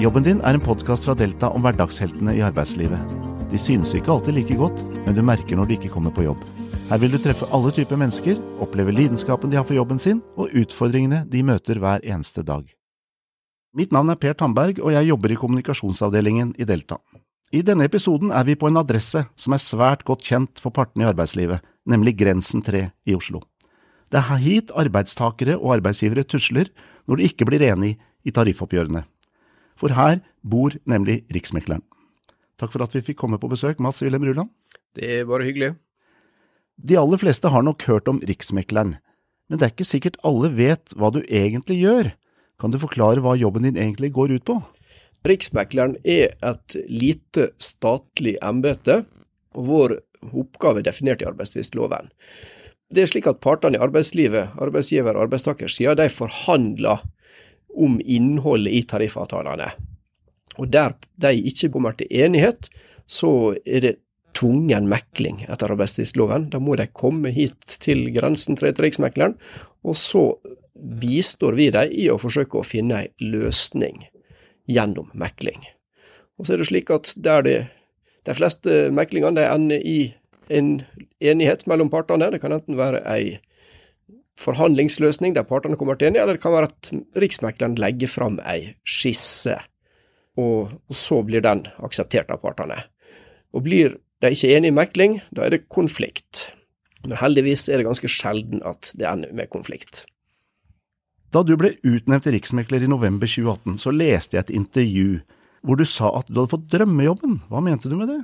Jobben din er en podkast fra Delta om hverdagsheltene i arbeidslivet. De synes ikke alltid like godt, men du merker når de ikke kommer på jobb. Her vil du treffe alle typer mennesker, oppleve lidenskapen de har for jobben sin, og utfordringene de møter hver eneste dag. Mitt navn er Per Tamberg, og jeg jobber i kommunikasjonsavdelingen i Delta. I denne episoden er vi på en adresse som er svært godt kjent for partene i arbeidslivet, nemlig Grensen 3 i Oslo. Det er hit arbeidstakere og arbeidsgivere tusler når de ikke blir enige i tariffoppgjørene. For her bor nemlig Riksmekleren. Takk for at vi fikk komme på besøk, Mats Wilhelm Ruland. Det er bare hyggelig. De aller fleste har nok hørt om Riksmekleren, men det er ikke sikkert alle vet hva du egentlig gjør. Kan du forklare hva jobben din egentlig går ut på? Riksmekleren er et lite statlig embete, og vår oppgave er definert i arbeidstvistloven. Det er slik at partene i arbeidslivet, arbeidsgiver- og arbeidstakersida, de forhandler om innholdet i tariffavtalene. Og der de ikke kommer til enighet, så er det tvungen mekling etter arbeidstvistloven. Da må de komme hit til grensen til Riksmekleren, og så bistår vi dem i å forsøke å finne en løsning gjennom mekling. Og så er det slik at der det, de fleste meklingene ender i en enighet mellom partene. Det kan enten være ei forhandlingsløsning der partene kommer til enighet, eller det kan være at Riksmekleren legger fram ei skisse, og, så blir den akseptert av partene. Og blir de ikke enige i mekling, da er det konflikt. Men heldigvis er det ganske sjelden at det ender med konflikt. Da du ble utnevnt til riksmekler i november 2018, så leste jeg et intervju hvor du sa at du hadde fått drømmejobben. Hva mente du med det?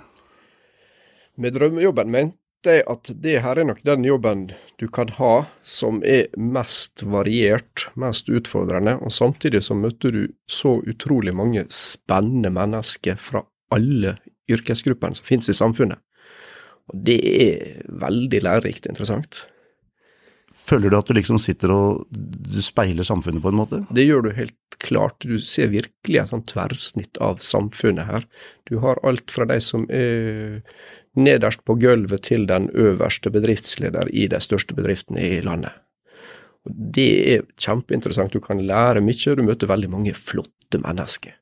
Med drømmejobben mente jeg at det her er nok den jobben du kan ha som er mest variert, mest utfordrende, og samtidig så møter du så utrolig mange spennende mennesker fra alle yrkesgruppene som finnes i samfunnet. Og det er veldig lærerikt interessant. Føler du at du liksom sitter og du speiler samfunnet på en måte? Det gjør du helt klart. Du ser virkelig et sånt tverrsnitt av samfunnet her. Du har alt fra de som er nederst på gulvet til den øverste bedriftsleder i de største bedriftene i landet. Og det er kjempeinteressant. Du kan lære mye, og du møter veldig mange flotte mennesker.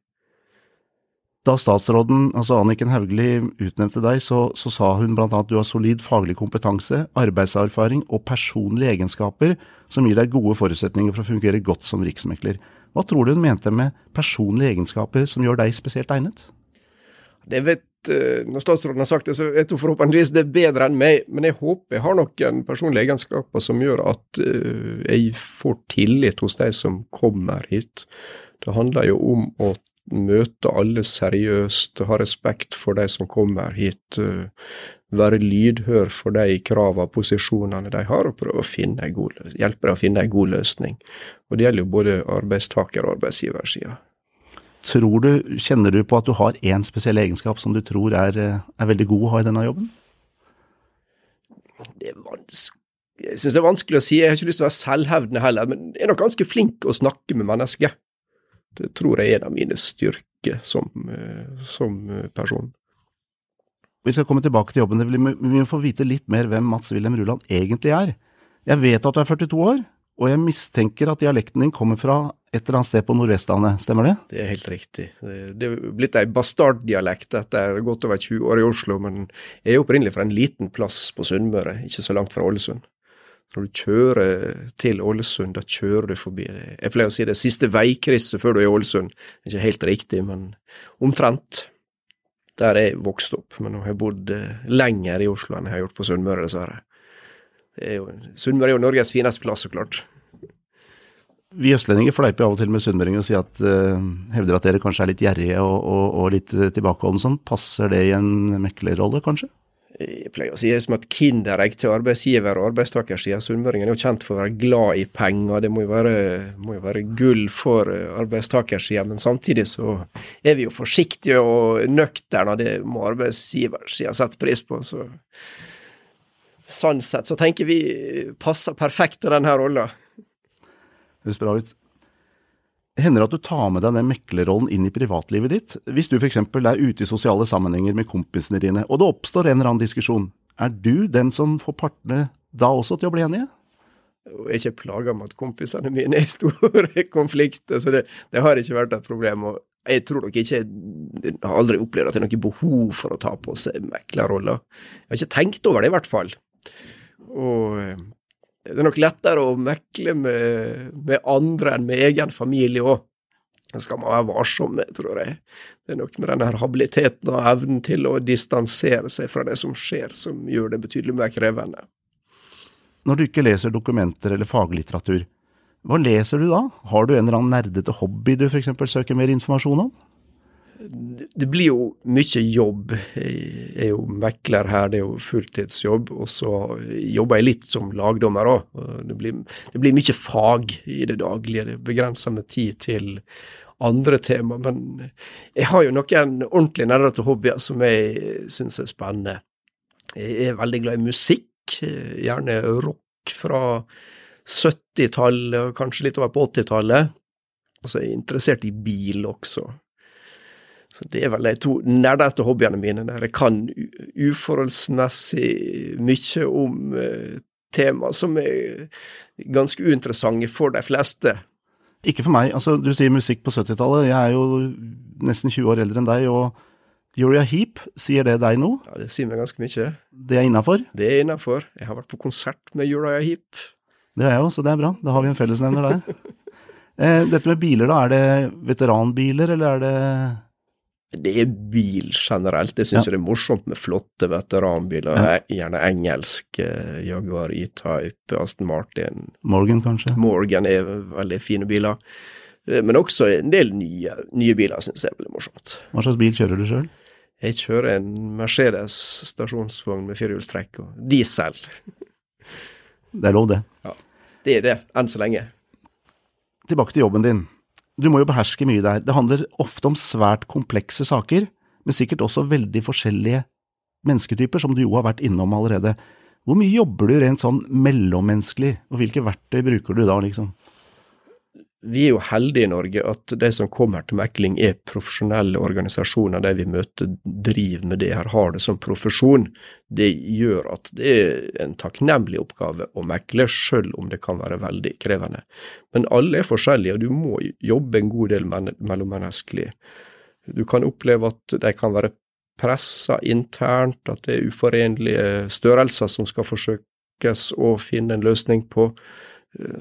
Da statsråden, altså Anniken Hauglie, utnevnte deg, så, så sa hun annet at du har solid faglig kompetanse, arbeidserfaring og personlige egenskaper som gir deg gode forutsetninger for å fungere godt som riksmekler. Hva tror du hun mente med personlige egenskaper som gjør deg spesielt egnet? Det vet, Når statsråden har sagt det, så vet hun forhåpentligvis det er bedre enn meg, men jeg håper jeg har noen personlige egenskaper som gjør at jeg får tillit hos de som kommer hit. Det handler jo om å møte alle seriøst, ha respekt for de som kommer hit, være lydhør for de kravene og posisjonene de har, og prøve å god, hjelpe dem å finne en god løsning. Og Det gjelder jo både arbeidstaker- og arbeidsgiversida. Tror du, Kjenner du på at du har én spesiell egenskap som du tror er, er veldig god å ha i denne jobben? Det er vanskelig jeg syns det er vanskelig å si, jeg har ikke lyst til å være selvhevdende heller, men jeg er nok ganske flink å snakke med mennesker. Det tror jeg er en av mine styrker som, som person. Vi skal komme tilbake til jobben, vi må få vite litt mer hvem Mats Wilhelm Ruland egentlig er. Jeg vet at du er 42 år, og jeg mistenker at dialekten din kommer fra et eller annet sted på Nordvestlandet, stemmer det? Det er helt riktig. Det er blitt ei bastarddialekt etter godt over 20 år i Oslo, men jeg er opprinnelig fra en liten plass på Sunnmøre, ikke så langt fra Ålesund. Når du kjører til Ålesund, da kjører du forbi det. Jeg pleier å si det siste veikrysset før du er i Ålesund. Det er ikke helt riktig, men omtrent. Der er jeg vokst opp, men nå har jeg bodd lenger i Oslo enn jeg har gjort på Sunnmøre, dessverre. Sunnmøre er jo Norges fineste plass, så klart. Vi østlendinger fleiper av og til med sunnmøringer og sier at, uh, hevder at dere kanskje er litt gjerrige og, og, og litt tilbakeholdne. Sånn. Passer det i en meklerrolle, kanskje? Jeg pleier å si det som et kinderegg til arbeidsgiver- og arbeidstakersida. Sunnmøringene er jo kjent for å være glad i penger, det må jo være, må jo være gull for arbeidstakersida. Men samtidig så er vi jo forsiktige og nøkterne, og det må arbeidsgiversida sette pris på. Så sånn sett så tenker vi passer perfekt til denne rolla. Høres bra ut. Hender det at du tar med deg den meklerrollen inn i privatlivet ditt, hvis du f.eks. er ute i sosiale sammenhenger med kompisene dine, og det oppstår en eller annen diskusjon. Er du den som får partene da også til å bli enige? Jeg er ikke plaga med at kompisene mine er i store konflikter, så det, det, har ikke vært et problem. Og Jeg tror nok ikke Jeg har aldri opplevd at det er noe behov for å ta på seg meklerrolla. Jeg har ikke tenkt over det, i hvert fall. Og eh, det er nok lettere å mekle med, med andre enn med egen familie òg. Det skal man være varsom med, tror jeg. Det er noe med denne habiliteten og evnen til å distansere seg fra det som skjer, som gjør det betydelig mer krevende. Når du ikke leser dokumenter eller faglitteratur, hva leser du da? Har du en eller annen nerdete hobby du f.eks. søker mer informasjon om? Det blir jo mye jobb. Jeg er jo mekler her, det er jo fulltidsjobb. Og så jobber jeg litt som lagdommer òg. Det, det, blir mye fag i det daglige. Det begrenser med tid til andre tema. Men jeg har jo noen ordentlig nerdete hobbyer som jeg syns er spennende. Jeg er veldig glad i musikk, gjerne rock fra 70-tallet og kanskje litt over på 80-tallet. Og så er jeg interessert i bil også. Så Det er vel de to nerdete hobbyene mine, der jeg kan uforholdsmessig mye om eh, tema som er ganske uinteressante for de fleste. Ikke for meg. Altså, du sier musikk på 70-tallet. Jeg er jo nesten 20 år eldre enn deg. og Uriah Heap, sier det deg noe? Ja, Det sier meg ganske mye. Det er innafor? Det er innafor. Jeg har vært på konsert med Uriah Heap. Det er jeg òg, så det er bra. Da har vi en fellesnevner der. eh, dette med biler, da. Er det veteranbiler, eller er det Det er bil generelt. Jeg syns ja. det er morsomt med flotte veteranbiler. Ja. Gjerne engelsk eh, Jaguar E-Type, Aston Martin. Morgan, kanskje? Morgan er veldig fine biler. Eh, men også en del nye, nye biler syns jeg er veldig morsomt. Hva slags bil kjører du sjøl? Jeg kjører en Mercedes stasjonsvogn med firehjulstrekk og diesel. Det er lov, det. Ja, det er det, enn så lenge. Tilbake til jobben din. Du må jo beherske mye der. Det handler ofte om svært komplekse saker, men sikkert også veldig forskjellige mennesketyper, som du jo har vært innom allerede. Hvor mye jobber du rent sånn mellommenneskelig, og hvilke verktøy bruker du da, liksom? Vi er jo heldige i Norge at de som kommer til mekling er profesjonelle organisasjoner. De vi møter driver med det her, har det som profesjon. Det gjør at det er en takknemlig oppgave å mekle, selv om det kan være veldig krevende. Men alle er forskjellige, og du må jobbe en god del mellommenneskelig. Du kan oppleve at de kan være pressa internt, at det er uforenlige størrelser som skal forsøkes å finne en løsning på.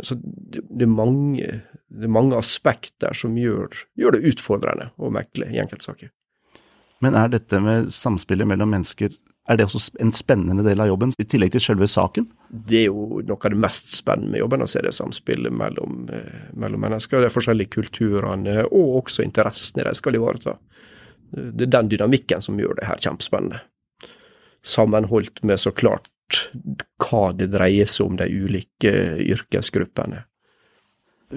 Så det, er mange, det, er mange, aspekter som gjør, gjør, det utfordrende å mekle i enkeltsaker. Men er dette med samspillet mellom mennesker er det også en spennende del av jobben, i tillegg til selve saken? Det er jo noe av det mest spennende med jobben, å se det samspillet mellom, eh, mellom mennesker. De forskjellige kulturene og også interessene de skal ivareta. Det er den dynamikken som gjør det her kjempespennende. Sammenholdt med så klart hva det dreier seg om de ulike yrkesgruppene.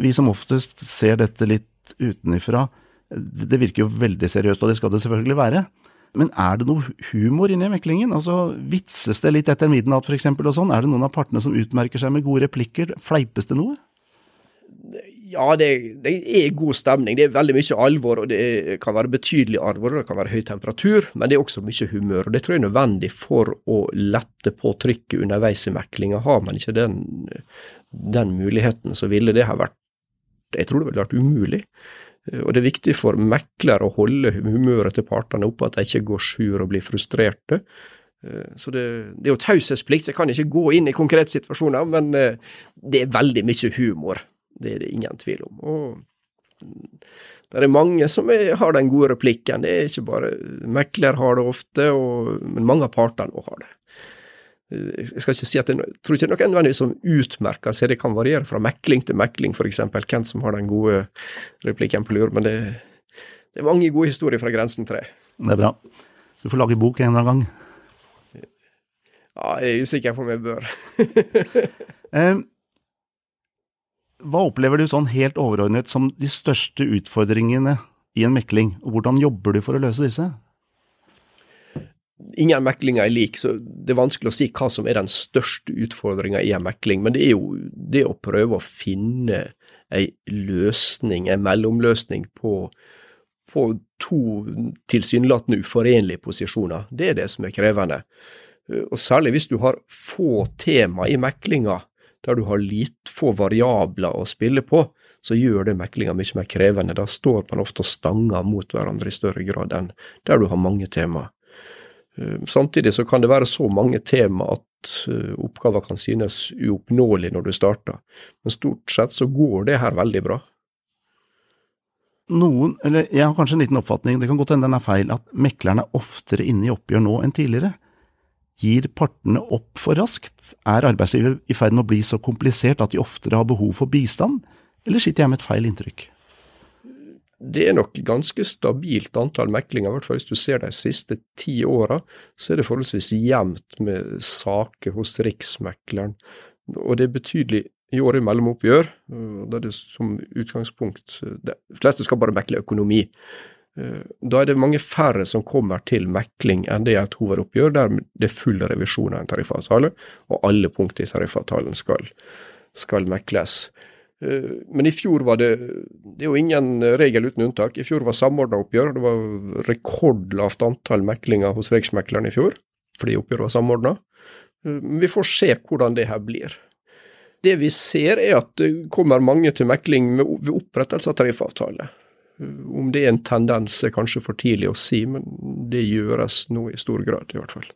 Vi som oftest ser dette litt utenifra, det virker jo veldig seriøst, og det skal det selvfølgelig være. Men er det noe humor inni meklingen? Altså, Vitses det litt etter midnatt f.eks. og sånn? Er det noen av partene som utmerker seg med gode replikker? Fleipes det noe? Ja, det, det, er god stemning. Det er veldig mye alvor, og det kan være betydelig alvor, det kan være høy temperatur, men det er også mye humør. og Det tror jeg er nødvendig for å lette på trykket underveis i meklinga. Har man ikke den, den, muligheten, så ville det ha vært Jeg tror det ville vært umulig. Og det er viktig for mekler å holde humøret til partene oppe, at de ikke går sur og blir frustrerte. Så det, det er jo taushetsplikt, så jeg kan ikke gå inn i konkrete situasjoner, men det er veldig mye humor det er det ingen tvil om. Og det er mange som er, har den gode replikken. Det er ikke bare Mekler har det ofte, og, men mange av partene òg har det. Jeg skal ikke si at det, jeg tror ikke det er noen som utmerker seg, det kan variere fra mekling til mekling, f.eks. Hvem som har den gode replikken på lur. Men det, det, er mange gode historier fra Grensen 3. Det er bra. Du får lage bok en eller annen gang. Ja, jeg er usikker på om jeg bør. um, Hva opplever du sånn helt overordnet som de største utfordringene i en mekling, og hvordan jobber du for å løse disse? Ingen meklinger er lik, så det er vanskelig å si hva som er den største utfordringa i en mekling. Men det er jo det å prøve å finne ei løsning, en mellomløsning på, på to tilsynelatende uforenlige posisjoner. Det er det som er krevende. Og særlig hvis du har få tema i meklinga, der du har litt få variabler å spille på, så gjør det meklinga mye mer krevende. Da står man ofte og stanger mot hverandre i større grad enn der du har mange tema. Eh, samtidig så kan det være så mange tema at eh, oppgaver kan synes uoppnåelig når du starter, men stort sett så går det her veldig bra. Noen, eller jeg har kanskje en liten oppfatning, det kan godt hende den er feil, at meklerne er oftere inne i oppgjør nå enn tidligere. Gir partene opp for raskt? Er arbeidslivet i ferd med å bli så komplisert at de oftere har behov for bistand, eller sitter jeg med et feil inntrykk? Det er nok ganske stabilt antall meklinger, i hvert fall hvis du ser de siste ti åra, så er det forholdsvis jevnt med saker hos Riksmekleren. Og det er betydelig i år mellom mellomoppgjør. Da er det som utgangspunkt De fleste skal bare mekle økonomi. Eh, da er det mange færre som kommer til mekling enn det er et hovedoppgjør, der det er full revisjon av en tariffavtale, og alle punkter i tariffavtalen skal, skal mekles. Eh, men i fjor var det Det er jo ingen regel uten unntak. I fjor var samordna oppgjør. Det var rekordlavt antall meklinger hos Riksmekleren i fjor, fordi oppgjøret var samordna. Eh, vi får se hvordan det her blir. Det vi ser er at det kommer mange til mekling ved opprettelse av tariffavtale. Om det er en tendens er kanskje for tidlig å si, men det gjøres nå i stor grad, i hvert fall.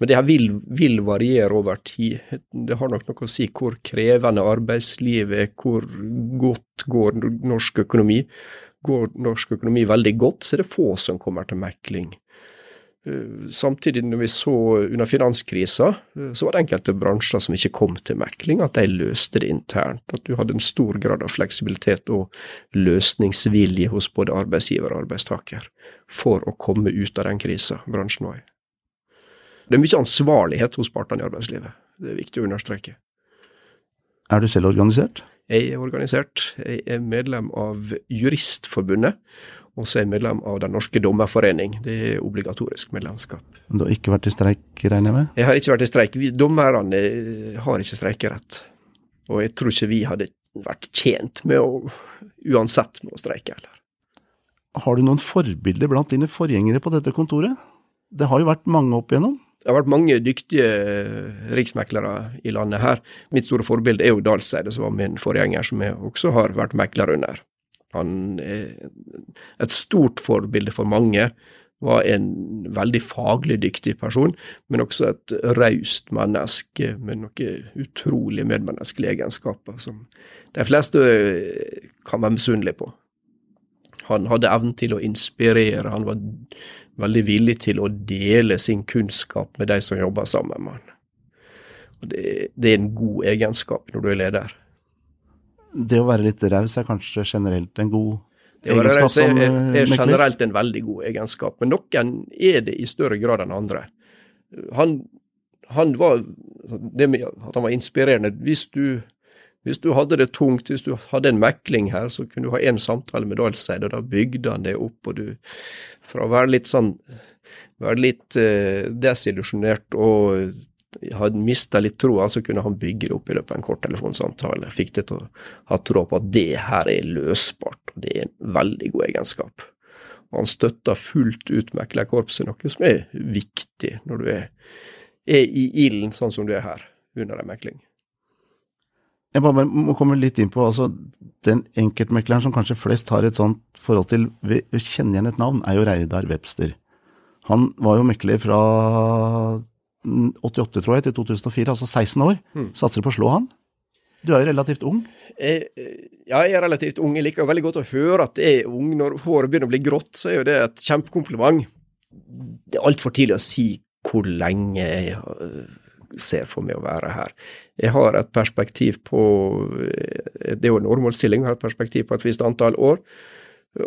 Men det her vil, vil, variere over tid. Det har nok noe å si hvor krevende arbeidslivet er, hvor godt går norsk økonomi. Går norsk økonomi veldig godt, så er det få som kommer til mekling. Eh, samtidig, når vi så under finanskrisa, eh, så var det enkelte bransjer som ikke kom til mekling, at de løste det internt. At du hadde en stor grad av fleksibilitet og løsningsvilje hos både arbeidsgiver og arbeidstaker for å komme ut av den krisa bransjen var i. Det er mye ansvarlighet hos partene i arbeidslivet. Det er viktig å understreke. Er du selv organisert? Jeg er organisert. Jeg er medlem av Juristforbundet, og så er jeg medlem av Den norske dommerforening. Det er obligatorisk medlemskap. Du har ikke vært i streik, regner jeg med? Jeg har ikke vært i streik. Vi, dommerne har ikke streikerett. Og jeg tror ikke vi hadde vært tjent med å uansett med å streike heller. Har du noen forbilder blant dine forgjengere på dette kontoret? Det har jo vært mange opp igjennom? Det har vært mange dyktige riksmeklere i landet her. Mitt store forbilde er jo Dalseide, som var min forgjenger, som jeg også har vært mekler under. Han er et stort forbilde for mange. Var en veldig faglig dyktig person, men også et raust menneske med noen utrolig medmenneskelige egenskaper som de fleste kan være misunnelige på. Han hadde evnen til å inspirere, han var veldig villig til å dele sin kunnskap med de som jobber sammen med han. Og det, det er en god egenskap når du er leder det å være litt raus er kanskje generelt en god egenskap som er, er eh, generelt en veldig god egenskap, men noen er det i større grad enn andre. Han, han var det med at han var inspirerende. Hvis du, hvis du hadde det tungt, hvis du hadde en mekling her, så kunne du ha én samtale med Dalseid, og da bygde han det opp, og du Fra å være litt sånn være litt eh, desillusjonert og hadde mista litt troa, så kunne han bygge det opp i løpet av en kort telefonsamtale. Fikk det til å ha troa på at det her er løsbart, og det er en veldig god egenskap. Og han støtta fullt ut meklerkorpset, noe som er viktig når du er, er i ilden, sånn som du er her, under en mekling. Jeg bare må komme litt inn på altså, Den enkeltmekleren som kanskje flest har et sånt forhold til å kjenne igjen et navn, er jo Reidar Webster. Han var jo mekler fra 88, tror jeg, til 2004, altså 16 år. Mm. Satser du på å slå han? Du er jo relativt ung? Jeg, ja, jeg er relativt ung. Jeg liker veldig godt å høre at jeg er ung. Når håret begynner å bli grått, så er jo det et kjempekompliment. Det er altfor tidlig å si hvor lenge jeg ser for meg å være her. Jeg har et perspektiv på Det er jo en åremålsstilling, jeg har et perspektiv på et visst antall år.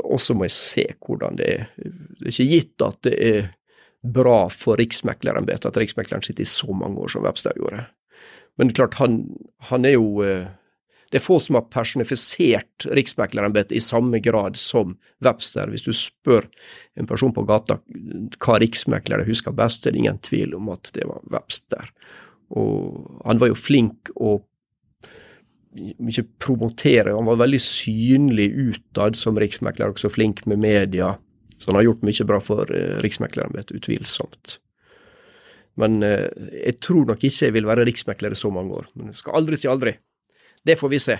Og så må jeg se hvordan det er. Det er ikke gitt at det er bra for riksmeklerembetet at riksmekleren sitter i så mange år som Webster gjorde. Men klart, han, han er jo eh, Det er få som har personifisert riksmeklerembetet i samme grad som Webster. Hvis du spør en person på gata hva riksmeklere husker best, er det ingen tvil om at det var Webster. Og han var jo flink å ikke promotere, han var veldig synlig utad som riksmekler, også flink med media så han har gjort mye bra for uh, Riksmeklerembetet, utvilsomt. Men uh, jeg tror nok ikke jeg vil være riksmekler i så mange år. Men jeg skal aldri si aldri. Det får vi se.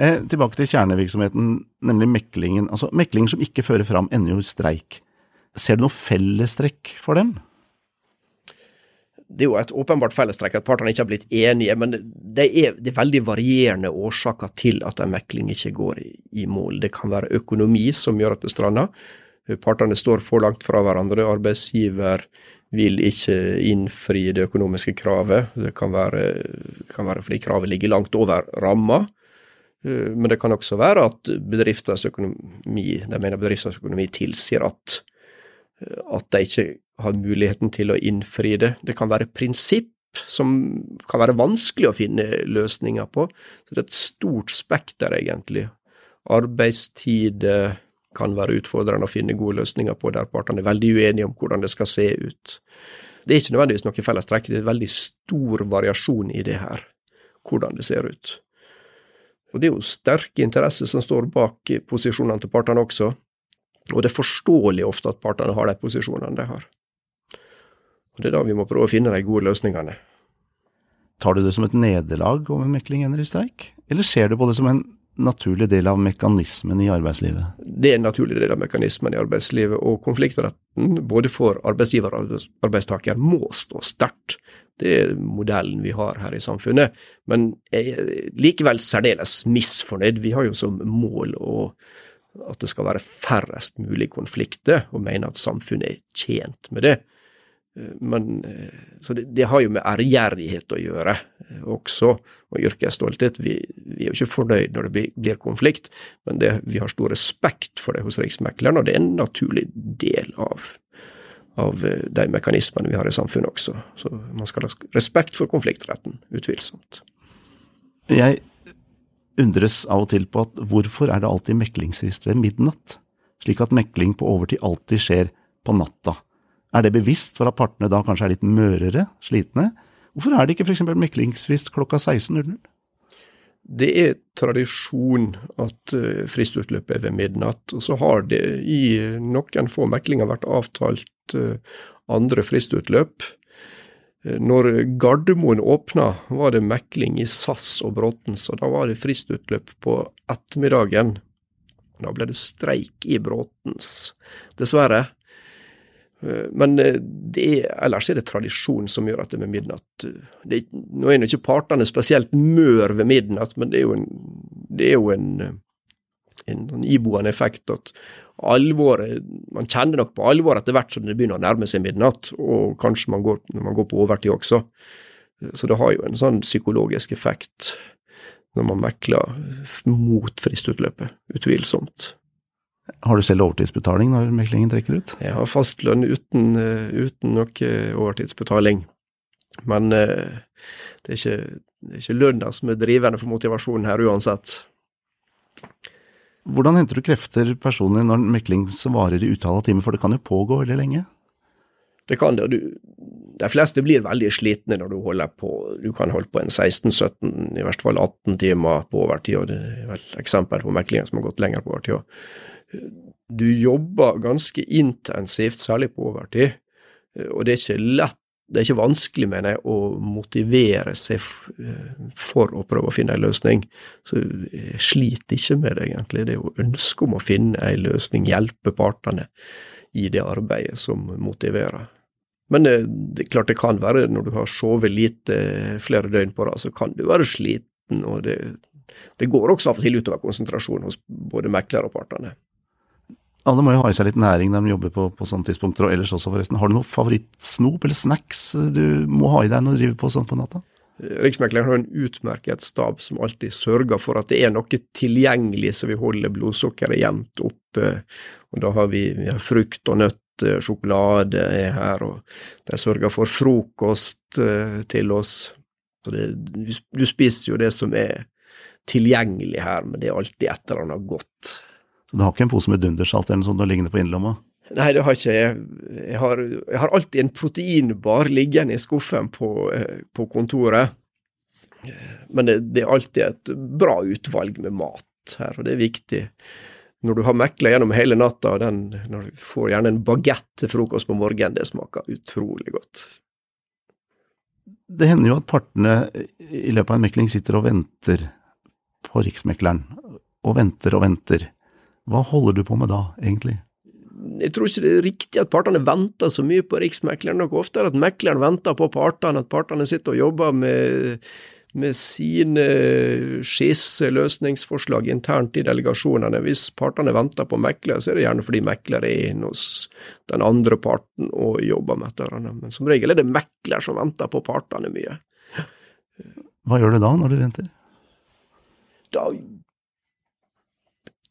Eh, tilbake til kjernevirksomheten, nemlig meklingen. Altså, Mekling som ikke fører fram, ender jo i streik. Ser du noe fellestrekk for dem? Det er jo et åpenbart fellestrekk at partene ikke har blitt enige, men det er, det er veldig varierende årsaker til at en mekling ikke går i, mål. Det kan være økonomi som gjør at det strander. Partene står for langt fra hverandre. Arbeidsgiver vil ikke innfri det økonomiske kravet. Det kan være, kan være fordi kravet ligger langt over ramma. Men det kan også være at bedriftens økonomi, de mener bedriftens økonomi tilsier at at de ikke har muligheten til å innfri det. Det kan være prinsipp som kan være vanskelig å finne løsninger på. Så det er et stort spekter, egentlig. Arbeidstid kan være utfordrende å finne gode løsninger på, der partene er veldig uenige om hvordan det skal se ut. Det er ikke nødvendigvis noe felles trekk, det er veldig stor variasjon i det her, hvordan det ser ut. Og Det er jo sterke interesser som står bak posisjonene til partene også. Og det er forståelig ofte at partene har de posisjonene de har. Og Det er da vi må prøve å finne de gode løsningene. Tar du det som et nederlag om en mekling ender i streik, eller ser du på det som en naturlig del av mekanismen i arbeidslivet? Det er en naturlig del av mekanismen i arbeidslivet, og konfliktretten både for arbeidsgiver og arbeidstaker må stå sterkt. Det er modellen vi har her i samfunnet. Men jeg er likevel særdeles misfornøyd. Vi har jo som mål å at det skal være færrest mulig konflikter, og mener at samfunnet er tjent med det. Eh, men, eh, så det, det, har jo med ærgjerrighet å gjøre eh, også, og yrkesstolthet. Vi, vi, er jo ikke fornøyd når det blir, blir konflikt, men det, vi har stor respekt for det hos Riksmekleren, og det er en naturlig del av, av de mekanismene vi har i samfunnet også. Så man skal ha respekt for konfliktretten, utvilsomt. Jeg undres av og til på at hvorfor er det alltid meklingsfrist ved midnatt, slik at mekling på overtid alltid skjer på natta? Er det bevisst for at partene da kanskje er litt mørere, slitne? Hvorfor er det ikke f.eks. meklingsfrist klokka 16.00? Det er tradisjon at eh, fristutløpet er ved midnatt, og så har det i noen få meklinger vært avtalt eh, andre fristutløp. Eh, når Gardermoen åpna, var det mekling i SAS og Bråten, og da var det fristutløp på ettermiddagen. Da ble det streik i Bråtens, dessverre. Eh, men eh, er, ellers er det tradisjon som gjør at det med midnatt. Det, nå er nå ikke partene spesielt mør ved midnatt, men det er jo en, det er jo en, en en iboende effekt at alvoret Man kjenner nok på alvoret etter hvert som det begynner å nærme seg midnatt, og kanskje man går, når man går på overtid også. Så det har jo en sånn psykologisk effekt når man mekler mot fristutløpet, utvilsomt. Har du selv overtidsbetaling når meklingen trekker ut? Jeg har fastlønn uten, uten noe overtidsbetaling. Men eh, det er ikke, det er ikke lønna som er drivende for motivasjonen her uansett. Hvordan henter du krefter personlig når mekling varer i utall av timer, for det kan jo pågå veldig lenge? Det kan det, du, de fleste blir veldig slitne når du holder på. Du kan holde på en 16-17, i hvert fall 18 timer på overtid, og det er vel eksempel på meklinger som har gått lenger på overtid. Du jobber ganske intensivt, særlig på overtid, og det er ikke lett det er ikke vanskelig, mener jeg, å motivere seg for å prøve å finne en løsning. Så jeg sliter ikke med det, egentlig. Det er jo ønsket om å finne en løsning, hjelpe partene i det arbeidet som motiverer. Men det, det er klart det kan være, når du har sovet lite flere døgn på rad, så kan du være sliten, og det, det går også av og til utover konsentrasjon hos både mekler og partene. Alle må jo ha i seg litt næring når de jobber på, på sånne tidspunkter, og ellers også, forresten. Har du noe favorittsnop eller snacks du må ha i deg når du driver på sånn på natta? Riksmekleren har en utmerket stab som alltid sørger for at det er noe tilgjengelig så vi holder blodsukkeret jevnt oppe. Og da har vi, vi har frukt og nøtt, sjokolade er her, og de sørger for frokost uh, til oss. Så det, du spiser jo det som er tilgjengelig her, men det er alltid et eller annet godt. Så du har ikke en pose med dundersalt eller noe sånt liggende på innerlomma? Nei, det har ikke jeg. Har, jeg har alltid en proteinbar liggende i skuffen på, eh, på kontoret. Men det, det, er alltid et bra utvalg med mat her, og det er viktig. Når du har mekla gjennom hele natta, og den, når du får gjerne en bagett til frokost på morgenen, det smaker utrolig godt. Det hender jo at partene i løpet av en mekling sitter og venter på Riksmekleren og venter og venter. Hva holder du på med da, egentlig? Jeg tror ikke det er riktig at partene venter så mye på Riksmekleren. Noe oftere at mekleren venter på partene, at partene sitter og jobber med, med sine skisseløsningsforslag internt i delegasjonene. Hvis partene venter på mekler, så er det gjerne fordi mekler er inne hos den andre parten og jobber med dette. Men som regel er det mekler som venter på partene mye. Hva gjør du da, når du venter? Da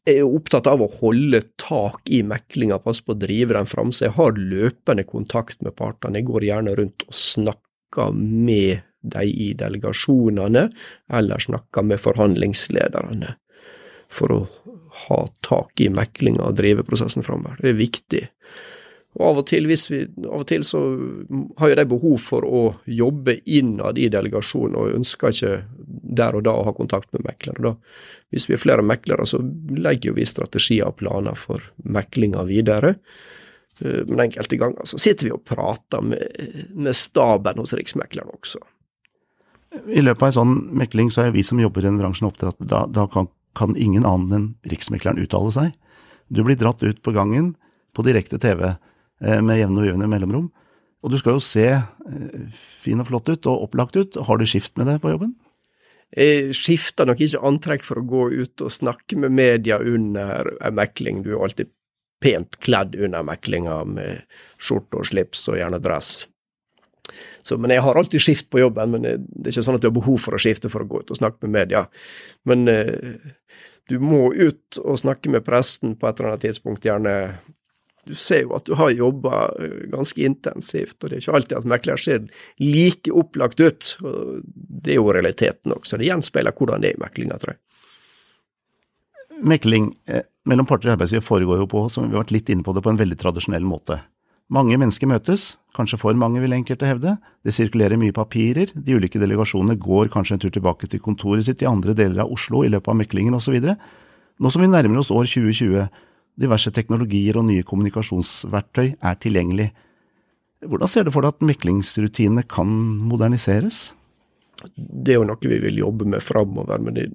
er opptatt av å holde tak i meklinga, passe på å drive den fram. Så jeg har løpende kontakt med partene. Jeg går gjerne rundt og snakker med de i delegasjonene, eller snakker med forhandlingslederne, for å ha tak i meklinga og drive prosessen framover. Det er viktig. Og av og til, vi, av og til så har jo de behov for å jobbe innad i delegasjonen, og ønsker ikke der og da å ha kontakt med meklere. Da, hvis vi er flere meklere, så legger vi strategier og planer for meklinga videre. Eh, men enkelte ganger så sitter vi og prater med, med staben hos Riksmekleren også. I løpet av en sånn mekling så er vi som jobber i den bransjen opptatt at da, da kan, kan ingen annen enn Riksmekleren uttale seg. Du blir dratt ut på gangen på direkte TV med jevne og ujevne mellomrom. Og du skal jo se eh, fin og flott ut og opplagt ut. Har du skift med det på jobben? Jeg skifter nok ikke antrekk for å gå ut og snakke med media under en mekling. Du er alltid pent kledd under meklinga med skjorte og slips og gjerne dress. Så, men jeg har alltid skift på jobben, men det er ikke sånn at du har behov for å skifte for å gå ut og snakke med media. Men eh, du må ut og snakke med presten på et eller annet tidspunkt, gjerne du ser jo at du har jobba eh, ganske intensivt, og det er ikke alltid at mekler ser like opplagt ut. og Det er jo realiteten også. Det gjenspeiler hvordan det er i meklinga, tror jeg. Mekling eh, mellom parter i arbeidslivet foregår jo på, som vi har vært litt inne på det, på en veldig tradisjonell måte. Mange mennesker møtes, kanskje for mange vil enkelte hevde, det sirkulerer mye papirer, de ulike delegasjonene går kanskje en tur tilbake til kontoret sitt i andre deler av Oslo i løpet av meklingen osv. Nå som vi nærmer oss år 2020, diverse teknologier og nye kommunikasjonsverktøy er tilgjengelig. Hvordan ser du for deg at meklingsrutinene kan moderniseres? Det er jo noe vi vil jobbe med framover, men det,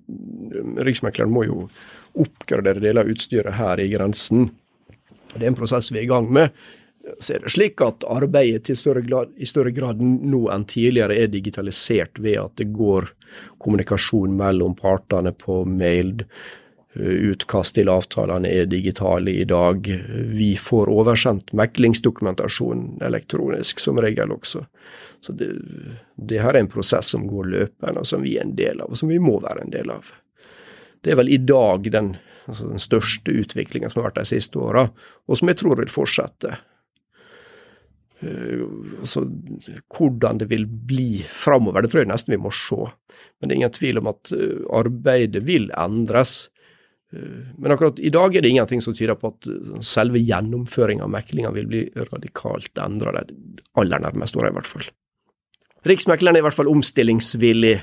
Riksmekleren må jo oppgradere deler av utstyret her i grensen. Det er en prosess vi er i gang med. Så er det slik at arbeidet større grad, i større grad nå enn tidligere er digitalisert ved at det går kommunikasjon mellom partene på mail, Utkast til avtalene er digitale i dag. Vi får oversendt meklingsdokumentasjon elektronisk som regel også. Så det, det her er en prosess som går løpende, og som vi er en del av, og som vi må være en del av. Det er vel i dag den, altså den største utviklinga som har vært de siste åra, og som jeg tror vil fortsette. Uh, altså, hvordan det vil bli framover, det tror jeg nesten vi må se. Men det er ingen tvil om at uh, arbeidet vil endres. Eh, men akkurat i dag er det ingenting som tyder på at eh, selve gjennomføringa av meklinga vil bli radikalt endra de aller nærmeste åra, i hvert fall. Riksmekleren er i hvert fall omstillingsvillig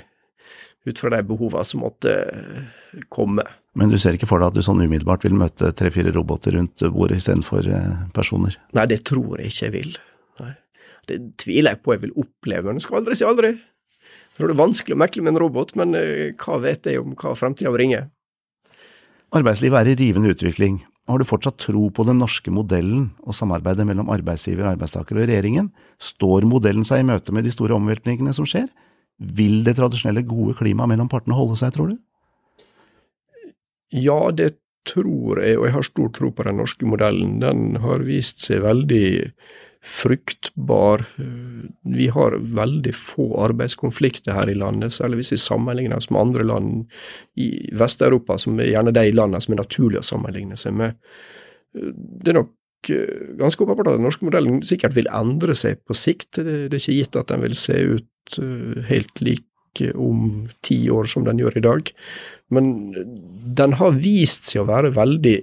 ut fra de behovene som måtte eh, komme. Men du ser ikke for deg at du sånn umiddelbart vil møte tre-fire roboter rundt bordet istedenfor personer? Nei, det tror jeg ikke jeg vil. Nei. Det tviler jeg på jeg vil oppleve, men jeg skal aldri si aldri. Jeg tror det er vanskelig å mekle med en robot, men hva vet jeg om hva fremtida bringer? Arbeidslivet er i rivende utvikling. Har du fortsatt tro på den norske modellen og samarbeidet mellom arbeidsgiver, arbeidstaker og regjeringen? Står modellen seg i møte med de store omveltningene som skjer? Vil det tradisjonelle gode klimaet mellom partene holde seg, tror du? Ja, det tror jeg, og jeg har stor tro på den norske modellen. Den har vist seg veldig fruktbar. Vi har veldig få arbeidskonflikter her i landet, særlig hvis vi sammenligner oss med andre land i Vest-Europa, som er gjerne de landene som er naturlig å sammenligne seg med. Det er nok eh, ganske åpenbart at den norske modellen sikkert vil endre seg på sikt. Det er ikke gitt at den vil se ut eh, helt lik om ti år som den gjør i dag. Men den har vist seg å være veldig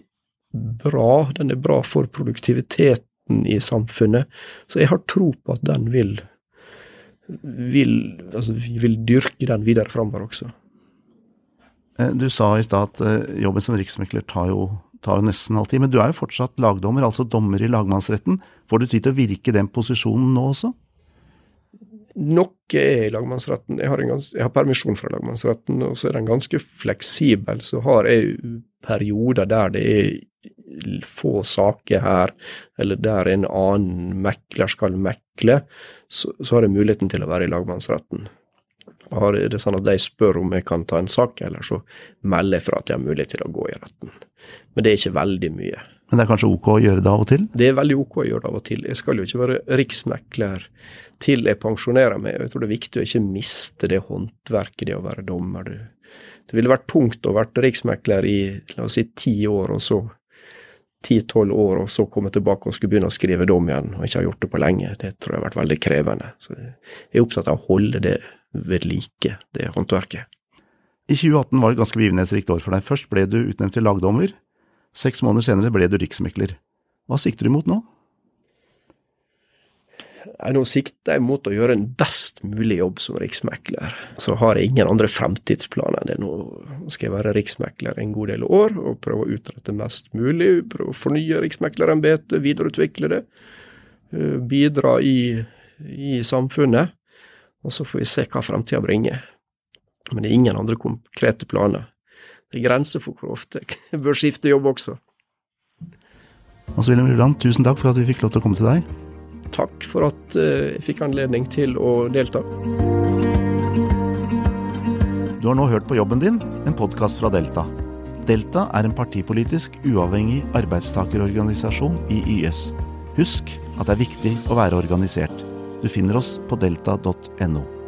bra. Den er bra for produktivitet makten i samfunnet. Så jeg har tro på at den vil, vil altså Vi vil dyrke den videre framover også. Eh, du sa i stad at eh, jobben som riksmekler tar jo, tar jo nesten all tid, men du er jo fortsatt lagdommer, altså dommer i lagmannsretten. Får du tid til å virke den posisjonen nå også? Noe er i lagmannsretten. Jeg har, gans, jeg har, permisjon fra lagmannsretten, og så er den ganske fleksibel. Så har jeg perioder der det er få saker her, eller der en annen mekler skal mekle, så, så har jeg muligheten til å være i lagmannsretten. Har det sånn at de spør om jeg kan ta en sak, eller så melder jeg fra at jeg har mulighet til å gå i retten. Men det er ikke veldig mye. Men det er kanskje ok å gjøre det av og til? Det er veldig ok å gjøre det av og til. Jeg skal jo ikke være riksmekler til jeg pensjonerer meg. Jeg tror det er viktig å ikke miste det håndverket, det å være dommer. Det ville vært tungt å være riksmekler i la oss si ti år, og så ti-tolv år, og så komme tilbake og skulle begynne å skrive dom igjen, og ikke ha gjort det på lenge. Det tror jeg har vært veldig krevende. Så jeg er opptatt av å holde det ved like, det håndverket. I 2018 var det et ganske begivenhetsrikt år for deg. Først ble du utnevnt til lagdommer. Seks måneder senere ble du riksmekler. Hva sikter du mot nå? Nå sikter jeg mot å gjøre en best mulig jobb som riksmekler. Så har jeg ingen andre fremtidsplaner enn det. Nå skal jeg være riksmekler en god del år og prøve å utrette mest mulig. Prøve å fornye riksmeklerembetet, videreutvikle det. Eh, bidra i, i samfunnet. Og så får vi se hva fremtida bringer. Men det er ingen andre konkrete planer. Det er grenser for hvor ofte jeg bør skifte jobb også. Hans Wilhelm Ruland, tusen takk for at vi fikk lov til å komme til deg. Takk for at eh, jeg fikk anledning til å delta. Du har nå hørt på Jobben din, en podkast fra Delta. Delta er en partipolitisk uavhengig arbeidstakerorganisasjon i YS. Husk at det er viktig å være organisert. Du finner oss på delta.no.